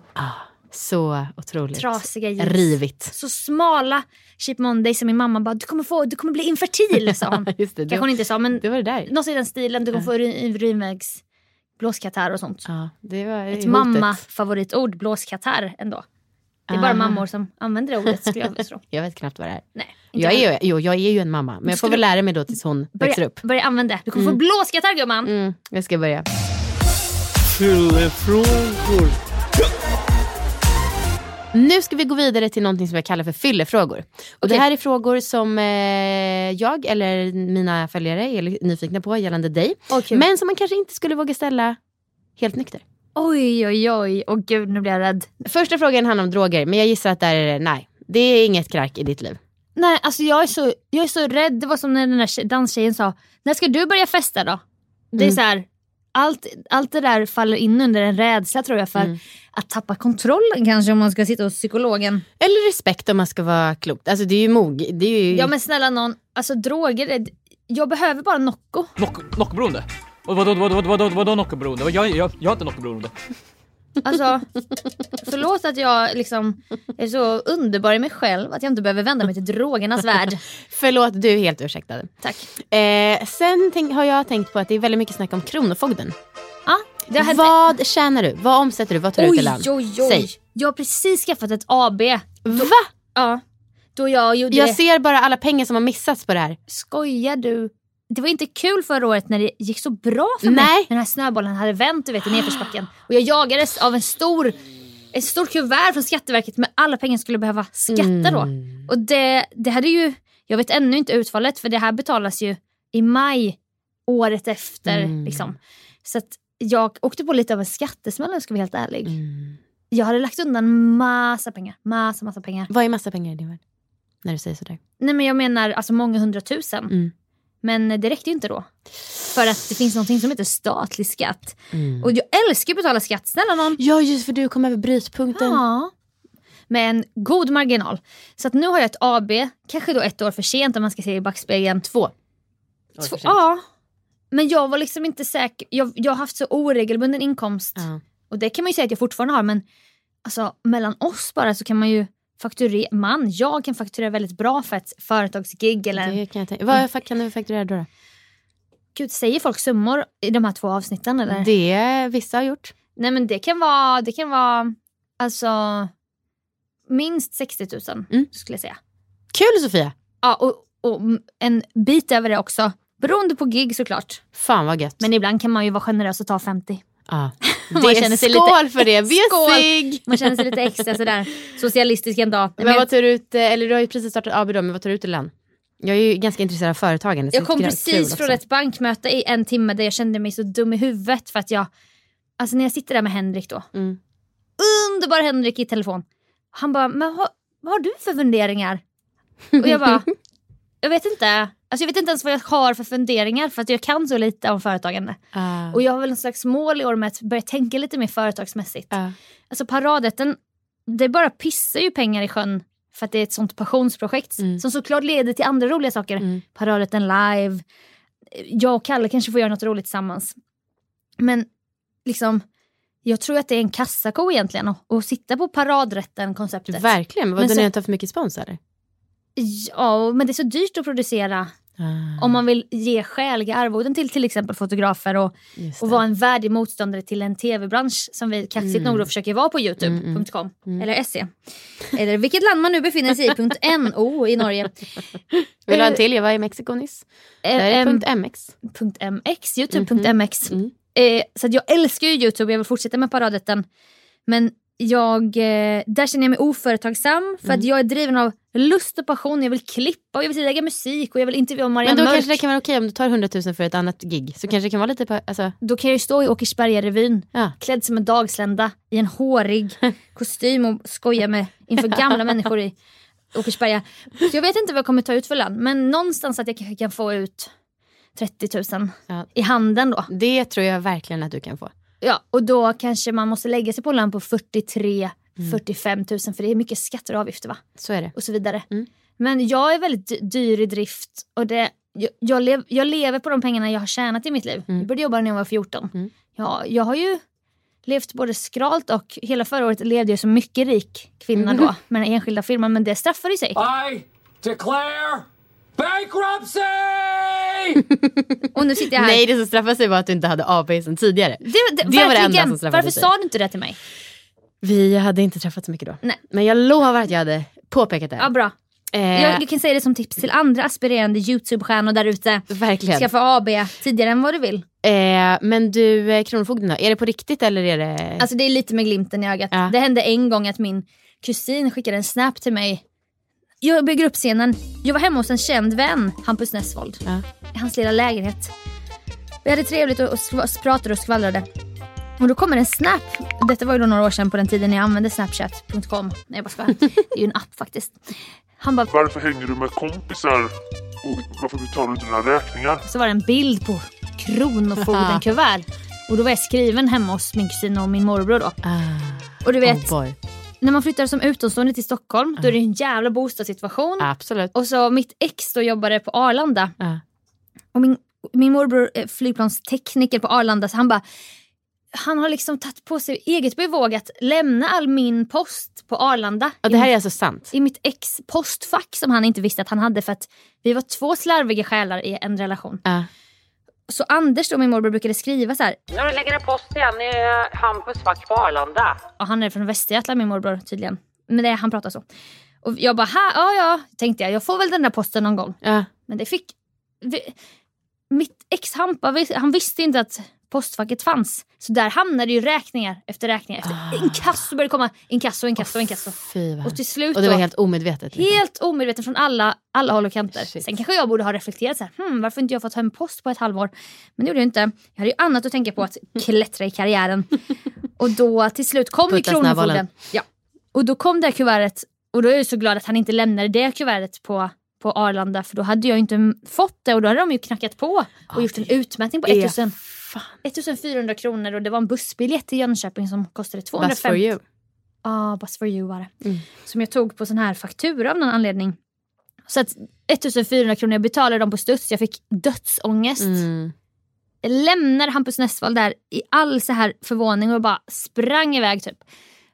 Så otroligt. Trasiga jeans. Rivigt. Så smala Cheap Monday som min mamma bara du kommer, få, du kommer bli infertil sa hon. [LAUGHS] Just det, Kanske det- hon inte sa men Det var det där. något i den stilen. Du kommer få urin- urinvägs blåskatarr och sånt. Ja, det var Ett mamma-favoritord, blåskatarr ändå. Det är bara Aha. mammor som använder det ordet skulle jag [LAUGHS] tro. Jag vet knappt vad det är. Nej, Jag är, ju, jo, jag är ju en mamma, men jag får väl lära mig då tills hon växer Börja, upp. börja använda det. Du kommer få blåskatarr gumman. Mm, jag ska börja. Fyllefrågor. Nu ska vi gå vidare till någonting som jag kallar för fyllefrågor. Och det Okej. här är frågor som eh, jag eller mina följare är nyfikna på gällande dig. Kul. Men som man kanske inte skulle våga ställa helt nykter. Oj, oj, oj. Åh gud, nu blir jag rädd. Första frågan handlar om droger, men jag gissar att där är det nej. Det är inget knark i ditt liv. Nej, alltså jag är, så, jag är så rädd. Det var som när den där tje- danstjejen sa, när ska du börja festa då? Det är Mm. så här, allt, allt det där faller in under en rädsla tror jag för Mm. att tappa kontrollen kanske om man ska sitta hos psykologen. Eller respekt om man ska vara klok. Alltså det är ju mog. Det är ju... Ja men snälla någon, alltså droger, är- jag behöver bara Nocco. Knock, knockberoende? Och vadå, vadå, vadå, vadå, vadå knockberoende? Jag, jag, jag har inte knockberoende. Alltså, förlåt att jag liksom är så underbar i mig själv att jag inte behöver vända mig till drogernas värld. Förlåt, du är helt ursäktad. Tack. Eh, sen tänk, har jag tänkt på att det är väldigt mycket snack om Kronofogden. Ja, det har hänt Vad tjänar du? Vad omsätter du? Vad tar du ut i Oj, lön? oj, oj. Säg. Jag har precis skaffat ett AB. Va? Ja. Då jag gjorde Jag ser bara alla pengar som har missats på det här. Skojar du? Det var inte kul förra året när det gick så bra för mig. Nej. Den här snöbollen hade vänt du vet, i nedförsbacken. Och jag jagades av en stor, ett stort kuvert från Skatteverket med alla pengar jag skulle behöva skatta då. Mm. Och det, det hade ju, jag vet ännu inte utfallet för det här betalas ju i maj året efter. Mm. Liksom. Så jag åkte på lite av en skattesmäll om jag ska vara helt ärlig. Mm. Jag hade lagt undan massa pengar. Massa, massa pengar. Vad är massa pengar i din värld? När du säger sådär. Nej men jag menar alltså många hundratusen. Men det räckte ju inte då. För att det finns någonting som heter statlig skatt. Mm. Och jag älskar att betala skatt, snälla någon. Ja, just för du kom över brytpunkten. Ja. Med en god marginal. Så att nu har jag ett AB, kanske då ett år för sent om man ska se i backspegeln. Två. Två, ja. Men jag var liksom inte säker. Jag, jag har haft så oregelbunden inkomst. Ja. Och det kan man ju säga att jag fortfarande har men alltså, mellan oss bara så kan man ju fakturera, man, jag kan fakturera väldigt bra för ett företagsgig eller Det kan jag tänka. Vad kan du fakturera då? då? Gud, säger folk summor i de här två avsnitten eller? Det vissa har gjort. Nej men det kan vara, det kan vara alltså minst 60 000 Mm. skulle jag säga. Kul Sofia! Ja och, och en bit över det också. Beroende på gig såklart. Fan vad gött. Men ibland kan man ju vara generös och ta 50. ja. Man Det känner sig skål lite- för det. Bjussig! Man känner sig lite extra sådär socialistisk en dag. Men vad tar du ut, eh, eller du har ju precis startat AB då, men vad tar du ut i lön? Jag är ju ganska intresserad av företagande. Jag kom precis från ett bankmöte i en timme där jag kände mig så dum i huvudet för att jag, alltså när jag sitter där med Henrik då, Mm. underbar Henrik i telefon. Han bara, men vad, vad har du för funderingar? Och jag bara, [LAUGHS] jag vet inte. Alltså jag vet inte ens vad jag har för funderingar för att jag kan så lite om företagande. Ah. Och jag har väl en slags mål i år med att börja tänka lite mer företagsmässigt. Ah. Alltså paradrätten, det bara pissar ju pengar i sjön för att det är ett sånt passionsprojekt Mm. som såklart leder till andra roliga saker. Mm. Paradrätten live, jag och Kalle kanske får göra något roligt tillsammans. Men liksom, jag tror att det är en kassako egentligen att, sitta på paradrätten-konceptet. Verkligen, men Men vadå sen- ni har inte haft för mycket spons eller? Ja, men det är så dyrt att producera Ah, Om man vill ge skäliga arvoden till till exempel fotografer och, och det. vara en värdig motståndare till en tv-bransch som vi kaxigt Mm. nog då försöker vara på youtube.com eller se. Eller vilket land man nu befinner sig i, .no i Norge. [LAUGHS] Vill du ha en till? Jag var i Mexiko nyss. Där är Eh, punkt .mx. .mx, youtube.mx. Mm. Eh, så jag älskar ju youtube, jag vill fortsätta med paradrätten. Men jag, eh, där känner jag mig oföretagsam för Mm. att jag är driven av lust och passion. Jag vill klippa och jag vill lägga musik och jag vill intervjua Maria Men då Mörk. kanske det kan vara okej om du tar 100 000 för ett annat gig. Så kanske det kan vara lite alltså, Då kan jag ju stå i Åkersberga-revyn ja. klädd som en dagslända i en hårig [LAUGHS] kostym och skoja med inför gamla [LAUGHS] människor i Åkersberga. Så jag vet inte vad jag kommer ta ut för lön men någonstans att jag kanske kan få ut 30 000 Ja. i handen då. Det tror jag verkligen att du kan få. Ja, och då kanske man måste lägga sig på en lön på 43 45 000 för det är mycket skatter och avgifter va? Så är det. och så vidare. Mm. Men jag är väldigt dy- dyr i drift och det, jag, jag, lev, jag lever på de pengarna jag har tjänat i mitt liv. Mm. Jag började jobba när jag var 14. Mm. Ja, jag har ju levt både skralt och hela förra året levde jag som mycket rik kvinna Mm. då med den enskilda firman men det straffar ju sig. I declare bankruptcy! [LAUGHS] Och nu sitter jag här. Nej det som straffar sig var att du inte hade AP sen tidigare. det, det, det var det enda som straffade Varför sig. sa du inte det till mig? Vi hade inte träffats så mycket då. Nej. Men jag lovar att jag hade påpekat det. Ja, bra. eh, Jag, jag kan säga det som tips till andra aspirerande Youtube-stjärnor där ute. verkligen. Skaffa AB tidigare än vad du vill. Eh, men du, eh, Kronofogden då? Är det på riktigt eller är det... Alltså det är lite med glimten i ögat. Ja. Det hände en gång att min kusin skickade en snap till mig. Jag bygger upp scenen. Jag var hemma hos en känd vän, Hampus Nessvold. Ja. I hans lilla lägenhet. Vi hade trevligt och, pratade och skvallrade. Och då kommer en snap. Detta var ju då några år sedan på den tiden jag använde snapchat.com. Nej jag bara skojar. Det är ju en app faktiskt. Han bara, Varför hänger du med kompisar? Och varför betalar du dina räkningar? så var det en bild på Kronofogden-kuvert. Och då var jag skriven hemma hos min kusin och min morbror då. Ah, Och du vet, oh. När man flyttar som utomstående till Stockholm då är det en jävla bostadssituation. Absolut. Och så mitt ex då jobbade på Arlanda. Ja. Och min, min morbror är flygplanstekniker på Arlanda så han bara han har liksom tagit på sig eget bevåg att lämna all min post på Arlanda. Och det här är alltså sant? I mitt ex postfack som han inte visste att han hade för att vi var två slarviga själar i en relation. Ja. Så Anders då min morbror brukade skriva så här. När du lägger post igen i eh, Hampus fack på Arlanda. Ja, han är från Västergötland min morbror tydligen. Men det, han pratar så. Och jag bara, "Ha, ja ja, tänkte jag. Jag får väl den där posten någon gång. Ja. Men det fick... Vi, mitt ex Hampa, han visste inte att postfacket fanns. Så där hamnade ju räkningar efter räkningar. Efter inkasso började komma. Inkasso, inkasso, inkasso. Fy vad Och till slut Och det var då, helt omedvetet? Liksom. helt omedveten från alla, alla håll och kanter. Shit. Sen kanske jag borde ha reflekterat så här, hmm, varför inte jag fått hem post på ett halvår? Men det gjorde jag inte. Jag hade ju annat att tänka på att [LAUGHS] klättra i karriären. Och då till slut kom ju Putta. Kronofogden. Ja. Och då kom det här kuvertet och då är jag så glad att han inte lämnade det kuvertet på, på Arlanda för då hade jag inte fått det och då hade de ju knackat på och gjort en utmätning på 1000, 1400 kronor och det var en bussbiljett till Jönköping som kostade Bus for 250 you. Ja, Bus for you var det. Mm. Som jag tog på sån här faktura av någon anledning. Så att 1400 kronor, jag betalade dem på studs, jag fick dödsångest. Mm. Jag lämnade Hampus Nessvold där i all så här förvåning och bara sprang iväg typ.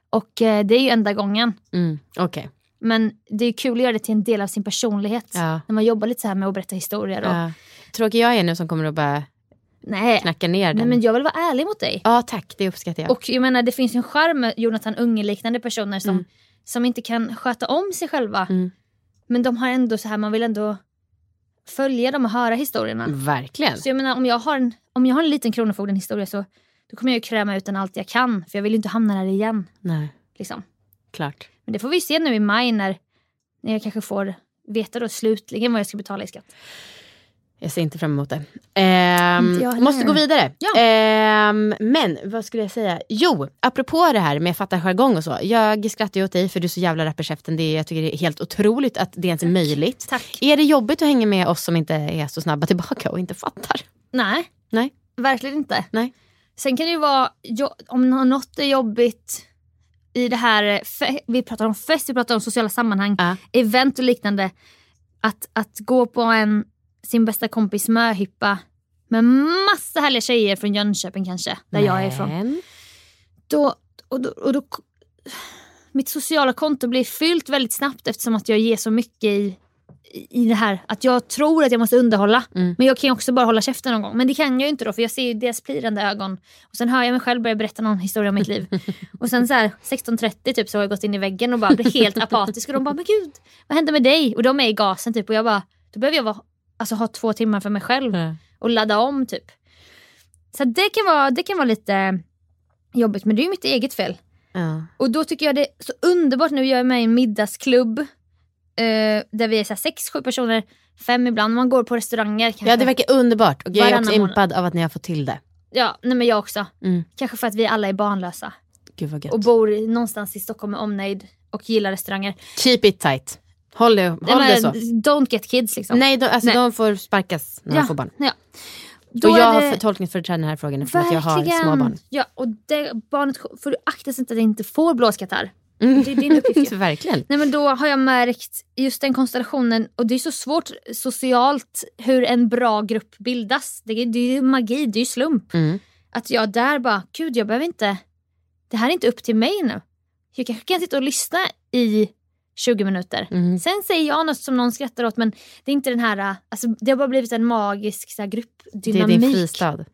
Och eh, det är ju enda gången. Mm. Okej. Men det är kul att göra det till en del av sin personlighet. Ja. När man jobbar lite så här med att berätta historier. Och, Ja. Tråkig jag är nu som kommer att bara nej, knacka ner nej, den. men jag vill vara ärlig mot dig. Ja tack, det uppskattar jag. Och jag menar det finns ju en charm med Jonathan Unge-liknande personer som, Mm. som inte kan sköta om sig själva. Mm. Men de har ändå så här, man vill ändå följa dem och höra historierna. Verkligen. Så jag menar om jag har en, om jag har en liten Kronofogden-historia så då kommer jag ju kräma ut den allt jag kan. För jag vill ju inte hamna där igen. Nej, Liksom. klart. Men det får vi se nu i maj när, när jag kanske får veta då slutligen vad jag ska betala i skatt. Jag ser inte fram emot det. Heller. måste gå vidare. Ja. Ehm, men vad skulle jag säga? Jo, apropå det här med fatta jargong och så. Jag skrattar ju åt dig för du är så jävla rapp i. Det är, jag tycker det är helt otroligt att det ens är möjligt. Tack. Är det jobbigt att hänga med oss som inte är så snabba tillbaka och inte fattar? Nej, Nej. verkligen inte. Nej. Sen kan det ju vara, om nå- något är jobbigt i det här, eh, vi pratar om fest, vi pratar om sociala sammanhang, Ja. event och liknande. Att, att gå på en, sin bästa kompis möhippa med massa härliga tjejer från Jönköping kanske, där jag är ifrån. Men- Då, och då, och då, mitt sociala konto blir fyllt väldigt snabbt eftersom att jag ger så mycket i, i det här att jag tror att jag måste underhålla. Mm. Men jag kan också bara hålla käften någon gång. Men det kan jag ju inte då för jag ser ju deras plirrande ögon. Och sen hör jag mig själv börja berätta någon historia om mitt liv. [LAUGHS] och sen så här 16.30 typ så har jag gått in i väggen och bara blir helt apatisk. Och de bara, men gud vad hände med dig? Och de är i gasen typ och jag bara, då behöver jag vara, alltså, ha två timmar för mig själv. Och ladda om typ. Så det kan vara, det kan vara lite jobbigt men det är ju mitt eget fel. Ja. Och då tycker jag det är så underbart nu. Jag är med i en middagsklubb. Eh, där vi är så här sex, sju personer. Fem ibland. Man går på restauranger. Kanske. ja, det verkar underbart. Och jag är också månad. impad av att ni har fått till det. Ja, nej men jag också. Mm. Kanske för att vi alla är barnlösa. Och bor någonstans i Stockholm med omnejd. Och gillar restauranger. Keep it tight. Håll det, håll det så. don't get kids liksom. Nej, de, alltså, Nej. de får sparkas när ja, de får barn. Ja. Då Och jag har det- för tolkningsföreträde i den här frågan eftersom att jag har små barn. Ja, och det, barnet får du akta sig inte att det inte får blåskatarr. Mm. Det är din uppgift. [LAUGHS] Verkligen. Nej men då har jag märkt just den konstellationen och det är så svårt socialt hur en bra grupp bildas. Det är, det är ju magi, det är ju slump. Mm. Att jag där bara, gud jag behöver inte, det här är inte upp till mig nu. Jag kanske kan sitta och lyssna i 20 minuter. Mm. Sen säger jag något som någon skrattar åt men det är inte den här, alltså, det har bara blivit en magisk så här, Det är gruppdynamik. din fristad.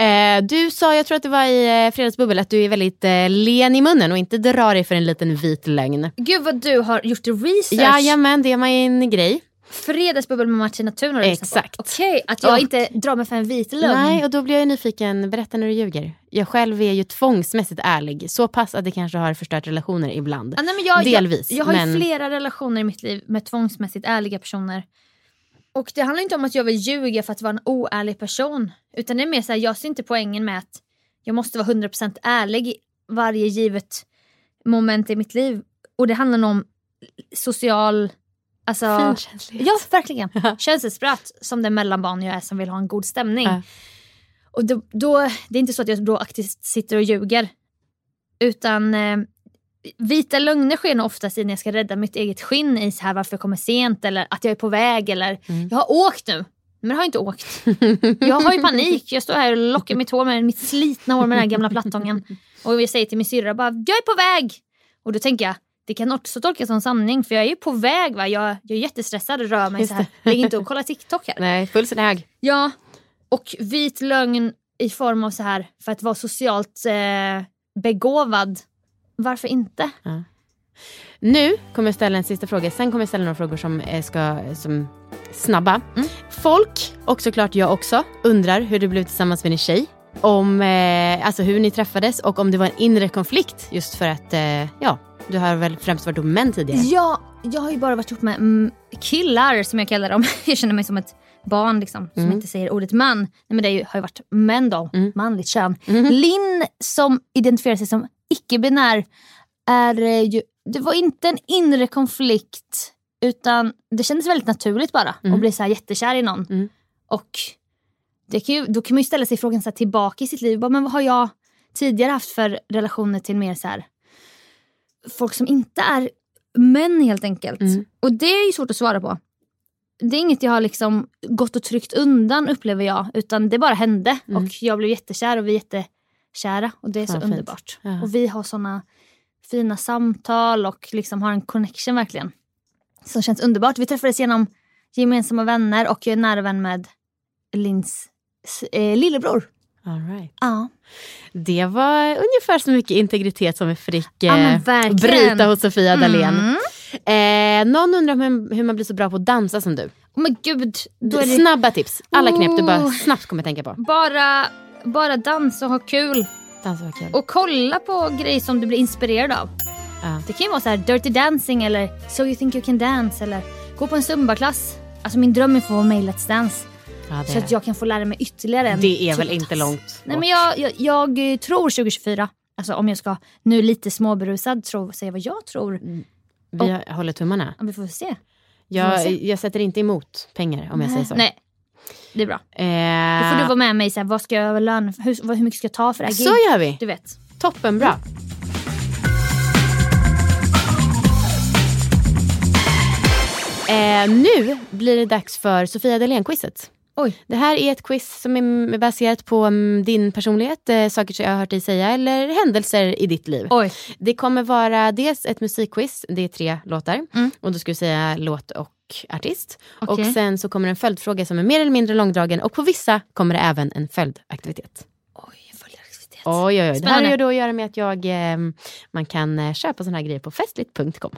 Eh, du sa, jag tror att det var i eh, Fredagsbubbel, att du är väldigt eh, len i munnen och inte drar dig för en liten vit lögn. Gud vad du har gjort research. Jajamän, det är en grej. Fredagsbubbel med Martina Thun har du. Exakt. Okej, att jag Och- inte drar mig för en vit lögn. Nej, och då blir jag nyfiken. Berätta när du ljuger. Jag själv är ju tvångsmässigt ärlig. Så pass att det kanske har förstört relationer ibland. Ja, nej, men jag, Delvis. Jag, jag har men... ju flera relationer i mitt liv med tvångsmässigt ärliga personer. Och det handlar inte om att jag vill ljuga för att vara en oärlig person. Utan det är mer så här, jag ser inte poängen med att jag måste vara 100% ärlig i varje givet moment i mitt liv. Och det handlar nog om social... Alltså, Finkänslighet. Ja, verkligen. [LAUGHS] Känselspröt som den mellanbarn jag är som vill ha en god stämning. Ja. Och då, då, det är inte så att jag då aktivt sitter och ljuger. Utan eh, vita lögner sker nog oftast i när jag ska rädda mitt eget skinn i så här varför jag kommer sent eller att jag är på väg eller Mm. jag har åkt nu. Men jag har inte åkt. Jag har ju panik. Jag står här och lockar mitt hår med mitt slitna hår med den här gamla plattången. Och jag säger till min syrra bara jag är på väg. Och då tänker jag det kan också tolkas som sanning för jag är ju på väg. Va? Jag, jag är jättestressad och rör mig Just så här. Ligger inte och kollar TikTok här. Nej, pulsen är hög. Ja, och vit lögn i form av så här för att vara socialt eh, begåvad. Varför inte? Nu kommer jag ställa en sista fråga. Sen kommer jag ställa några frågor som är ska, som snabba. Mm. Folk, och såklart jag också, undrar hur du blev tillsammans med din tjej. Om eh, alltså hur ni träffades och om det var en inre konflikt just för att, eh, ja, du har väl främst varit ihop med män tidigare. Ja, jag har ju bara varit ihop med mm, killar som jag kallar dem. [LAUGHS] Jag känner mig som ett barn liksom, som Mm. inte säger ordet man. Nej, men det ju, har ju varit män då, Mm. manligt kön. Mhm. [LAUGHS] Linn som identifierar sig som icke-binär är ju, det var inte en inre konflikt utan det kändes väldigt naturligt bara Mm. att bli så här jättekär i någon. Mm. Och det kan ju, då kan man ju ställa sig frågan så tillbaka i sitt liv. Bara, men vad har jag tidigare haft för relationer till mer så här folk som inte är män helt enkelt. Mm. Och det är ju svårt att svara på. Det är inget jag har liksom gått och tryckt undan upplever jag. Utan det bara hände. Mm. Och jag blev jättekär och vi är jättekära. Och det är så fint. underbart. Ja. Och vi har såna fina samtal och liksom har en connection verkligen. Som känns underbart. Vi träffades genom gemensamma vänner och jag är nära vän med Lins eh, lillebror. All right. Ja. Det var ungefär så mycket integritet som vi fick Ja, eh, bryta hos Sofia Dalén. Mm. Eh, någon undrar hur, hur man blir så bra på att dansa som du. Oh, men gud. Det Snabba tips. Alla knep du bara Oh. snabbt kommer tänka på. bara, bara dansa och ha kul. Dansa var kul. Och kolla på grejer som du blir inspirerad av. Ja. Det kan ju vara så här Dirty Dancing eller So You Think You Can Dance eller gå på en zumbaklass. Alltså min dröm är att få vara med i Let's Dance. Ja, Så att jag kan få lära mig ytterligare en det är väl inte långt Nej bort. men jag, jag, jag eh, tror 2024, alltså om jag ska nu lite småberusad tro, säga vad jag tror. Vi håller tummarna. Ja, vi får se. Jag, Får se. jag sätter inte emot pengar om jag säger så. Nej, det är bra. Eh, Då får du vara med mig så här, vad ska jag lön, hur, hur mycket ska jag ta för det här Så gig? gör vi. Du vet. Toppen bra. Eh, nu blir det dags för Sofia Dalén-quizet. Oj. Det här är ett quiz som är baserat på mm, din personlighet, eh, saker som jag har hört dig säga eller händelser i ditt liv. Det kommer vara dels ett musikquiz, det är tre låtar. Mm. Och då ska du säga låt och TikTok-artist. Okej. Och sen så kommer en följdfråga som är mer eller mindre långdragen och på vissa kommer det även en följdaktivitet. Oj, följdaktivitet. Oj, oj, oj. Det här har ju då att göra med att jag, eh, man kan eh, köpa såna här grejer på festligt.com.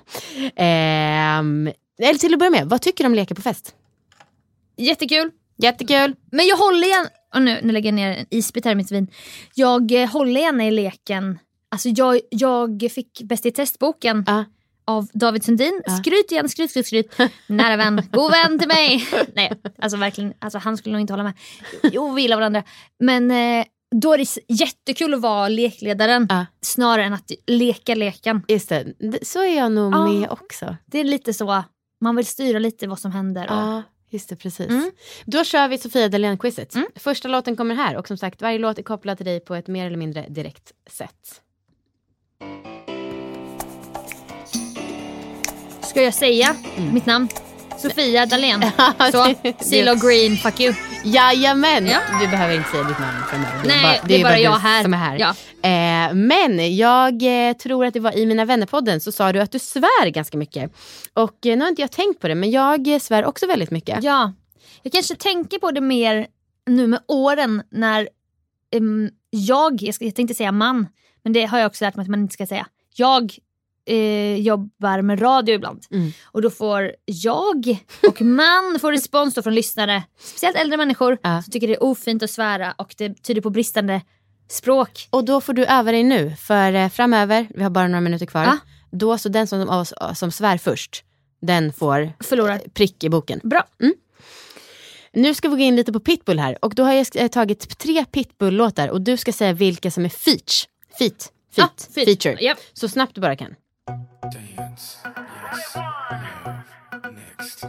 Ehm, eller till att börja med, vad tycker du om leker på fest? Jättekul. Jättekul. Men jag håller igen, och nu, nu lägger jag ner en isbit här i mitt vin. Jag eh, håller gärna i leken, alltså jag, jag fick Bäst i testboken Ja. av David Sundin. Ja. Skryt igen, skryt, skryt, skryt. [LAUGHS] Nära vän, god vän till mig. Nej, alltså verkligen, alltså han skulle nog inte hålla med. Jo, vi gillar varandra. Men eh, då är det jättekul att vara lekledaren Ja. snarare än att leka leken. Just det, så är jag nog Ja. med också. Det är lite så, man vill styra lite vad som händer. Och, Ja, just det, precis. Mm. Då kör vi Sofia Dalén-quizet. Mm. Första låten kommer här och som sagt varje låt är kopplad till dig på ett mer eller mindre direkt sätt. Ska jag säga Mm. mitt namn? Sofia Dalén. [LAUGHS] Så, CeeLo Green, fuck you. Jajamän! Ja. Du behöver inte säga ditt namn framöver. Nej, det är bara jag här. Som är här. Ja. Eh, men jag eh, tror att det var i Mina vänner-podden så sa du att du svär ganska mycket. Och eh, nu har inte jag tänkt på det men jag eh, svär också väldigt mycket. Ja, jag kanske tänker på det mer nu med åren när em, jag, jag, ska, jag tänkte säga man, men det har jag också lärt mig att man inte ska säga. Jag eh, jobbar med radio ibland Mm. och då får jag och [LAUGHS] man får respons från lyssnare, speciellt äldre människor Ja. som tycker det är ofint att svära och det tyder på bristande språk. Och då får du öva dig nu för eh, framöver, vi har bara några minuter kvar. Ja. Då så den som, av oss som svär först, den får Förlorar. prick i boken. Bra. Nu ska vi gå in lite på Pitbull här och då har jag eh, tagit tre Pitbull-låtar och du ska säga vilka som är feat. Feat. Feat. Ah, feat. Feature. Japp. Så snabbt du bara kan.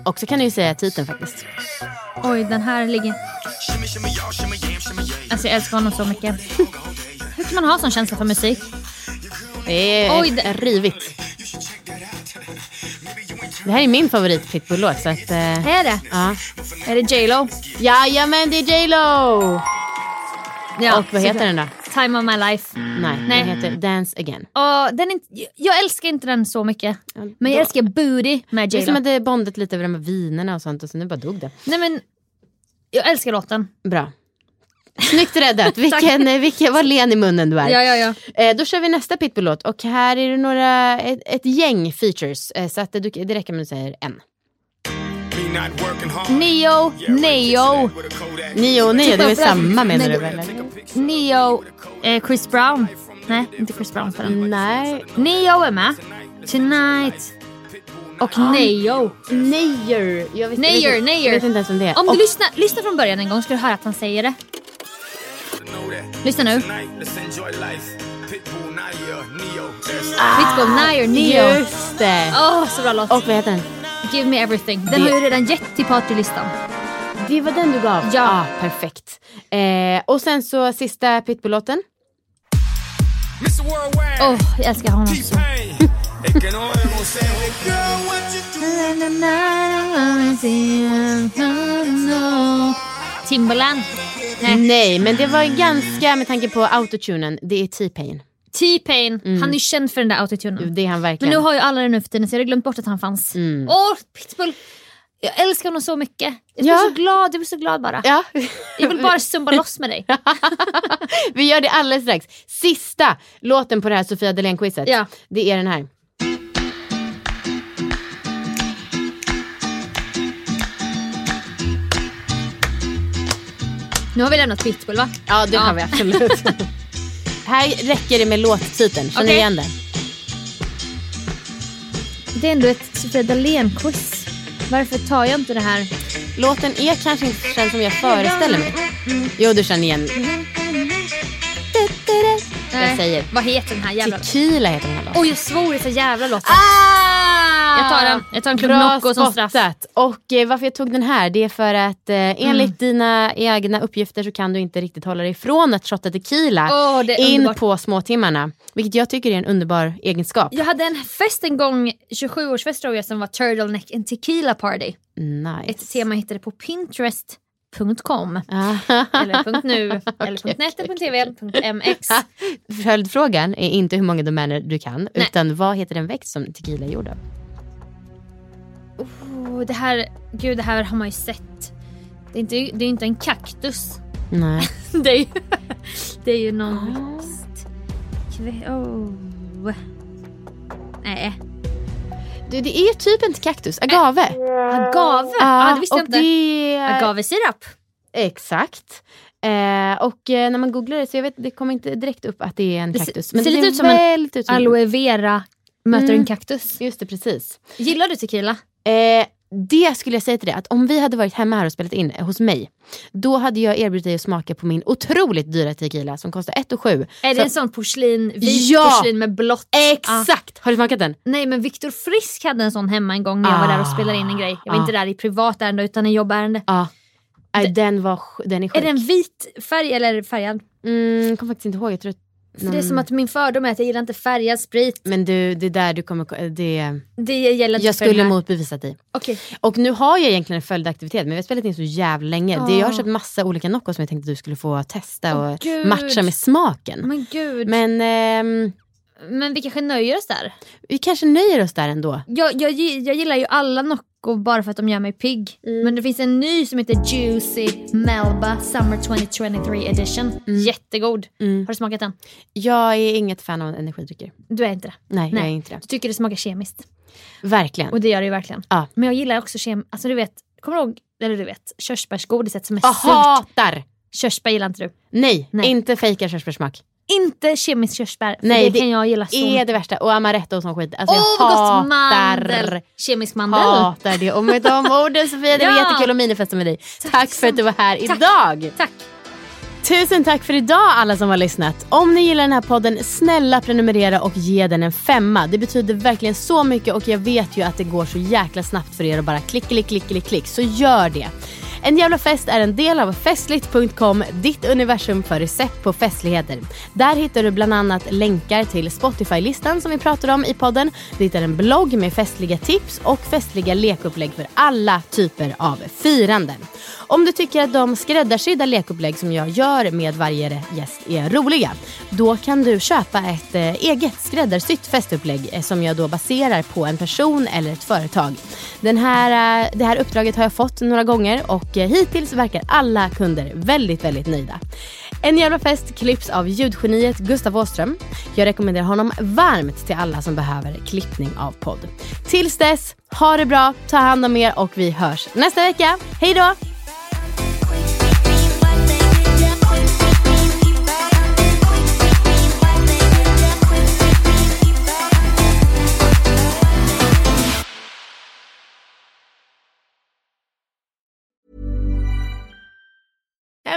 Och så kan du ju säga titeln faktiskt. Oj, den här ligger... Alltså jag älskar honom så mycket. Hur kan man ha sån känsla för musik? Det är Oj, det- rivigt. Det här är min favorit Pitbull-låt så att... Eh, Är det? ja. Är det J Lo? Jajamän, det är J Lo! Ja, och vad heter den då? Time of my life. Nej, Nej. den heter Dance Again. Och den inte, jag älskar inte den så mycket. Men jag älskar Booty med Det är som att det bondat lite över de här vinerna och sånt och så nu bara dog det. Nej men, jag älskar låten. Bra. Snyggt räddat. [LAUGHS] Vilken, vilken, vad len i munnen du är. Ja, ja, ja. Eh, då kör vi nästa Pitbull-låt och här är det några, ett, ett gäng features. Eh, så att det, det räcker med att du säger en. Neo, Neo, och nio, det är väl samma menar du väl? Neo, eh, Chris Brown. Nej, inte Chris Brown den. Nej. Neo är med. Tonight. Och Neo. Neyer. Jag vet, Neyer, vet, Neyer. Jag vet inte ens om det är. Om Och- du lyssnar, lyssnar från början en gång ska du höra att han säger det. Lyssna nu. Pitbull, Nair, Neo. Just det. Åh, så bra låt. Och vad heter den? Give me everything. Den Det- har ju redan gett till partylistan. Det var den du gav? Ja. Ah, perfekt. Eh, och sen så sista Pitbull-låten. Åh, jag älskar honom så. [LAUGHS] Timbaland. Nej. Nej, men det var ganska med tanke på autotunen. Det är T-Pain. T-Pain, han är känd för den där autotunen. Det är han Men verkligen. nu har ju alla den nu för tiden så jag hade glömt bort att han fanns. Mm. Åh, Pitbull! Jag älskar honom så mycket. Jag blir Ja. så glad, jag blir så glad bara. Ja. Jag vill bara zumba [LAUGHS] loss med dig. Vi gör det alldeles strax. Sista låten på det här Sofia Dalén-quizet. Ja. Det är den här. Nu har vi lämnat Pitbull va? Ja, det Ja. har vi absolut. [LAUGHS] här räcker det med låttiteln. Känner Okej. igen den? Det är ändå ett Sofia Dalén-quiz. Varför tar jag inte det här? Låten är kanske inte känd som jag föreställer mig. Jo, du känner igen. Jag säger. Vad heter den här jävla... Tequila heter den här låten. Oj, jag svor i så jävla låten. Ah! Jag tar den. Jag tar en Bra Nocco som straff. spottat. Och eh, varför jag tog den här det är för att eh, enligt Mm. dina egna uppgifter så kan du inte riktigt hålla dig ifrån att shotta tequila det är in underbart. på småtimmarna. Vilket jag tycker är en underbar egenskap. Jag hade en fest en gång, 27-årsfest tror jag, som var Turtleneck and Tequila Party. Nice. Ett tema jag hittade på Pinterest.com. Ah. [LAUGHS] eller .nu, [LAUGHS] eller .net, eller .tv, .mx. [LAUGHS] Följdfrågan är inte hur många domäner du kan Nej. utan vad heter den växt som tequila är gjord av? Oh, det här, gud det här har man ju sett. Det är inte, det är inte en kaktus. Nej. Det är ju, det är ju någon... Kve- Oh. Nej. Du, det är typ en kaktus, agave. Agave? ah, det visste jag inte. Det... Agavesirap. Exakt. Eh, och eh, när man googlar det så jag vet, det kommer inte direkt upp att det är en Det ser- kaktus. ser lite ut som en ut som Aloe vera möter Mm. en kaktus. Just det, precis. Gillar du tequila? Eh, det skulle jag säga till dig, att om vi hade varit hemma här och spelat in eh, hos mig, då hade jag erbjudit dig att smaka på min otroligt dyra tequila som kostar 1 7. Är det en sån porslin, vit Ja! porslin med blått? Exakt! Har du smakat den? Nej men Viktor Frisk hade en sån hemma en gång när jag var där och Ah. spelade in en grej. Jag var Ah. inte där i privatärende utan i jobbärende. Ja. Nej, den, var, den är sjuk. Är det en vit färg eller färgad? Mm, jag kommer faktiskt inte ihåg. Jag tror att För det är som att min fördom är att jag gillar inte färgad sprit. Men du, det där du kommer... Det, Det gäller inte jag skulle motbevisa dig. Okej. Och nu har jag egentligen en följdaktivitet men vi har spelat in så jävla länge. Det, jag har Ah. köpt massa olika Nocco som jag tänkte att du skulle få testa Åh, och Gud. matcha med smaken. Men gud. Men ehm, Men vi kanske nöjer oss där. vi kanske nöjer oss där ändå. Jag, jag, jag gillar ju alla Nocco bara för att de gör mig pigg. Mm. Men det finns en ny som heter Juicy Melba Summer 2023 edition. Mm. Jättegod. Har du smakat den? Jag är inget fan av energidrycker. Du är inte det? Nej, jag är inte det. Du tycker det smakar kemiskt. Verkligen. Och det gör det ju verkligen. Ja. Men jag gillar också kem... Alltså du vet, kommer du ihåg, eller du vet, körsbärsgodiset som är Jag surt. hatar! Körsbär gillar inte du. Nej, Nej. inte fejkad körsbärssmak. Inte kemiskt körsbär. För Nej, det, kan jag gilla så är det värsta. Och amaretto och sån skit. Alltså Åh jag hatar, Mandel! Kemisk mandel. hatar det. Och med de [LAUGHS] orden Sofia, det var Ja. jättekul att minifesta med dig. Tack, för så att du var här Tack. idag. Tack. Tusen tack för idag alla som har lyssnat. Om ni gillar den här podden, snälla prenumerera och ge den en femma. Det betyder verkligen så mycket och jag vet ju att det går så jäkla snabbt för er att bara klick, klick, klick, klick, klick. Så gör det. En jävla fest är en del av festligt.com, ditt universum för recept på festligheter. Där hittar du bland annat länkar till Spotify-listan som vi pratade om i podden. Du hittar en blogg med festliga tips och festliga lekupplägg för alla typer av firanden. Om du tycker att de skräddarsydda lekupplägg som jag gör med varje gäst är roliga, då kan du köpa ett eh, eget skräddarsytt festupplägg eh, som jag då baserar på en person eller ett företag. Den här, eh, det här uppdraget har jag fått några gånger och Eh, hittills verkar alla kunder väldigt, väldigt nöjda. En jävla fest klipps av ljudgeniet Gustav Åström. Jag rekommenderar honom varmt till alla som behöver klippning av podd. Tills dess, ha det bra, ta hand om er och vi hörs nästa vecka. Hej då!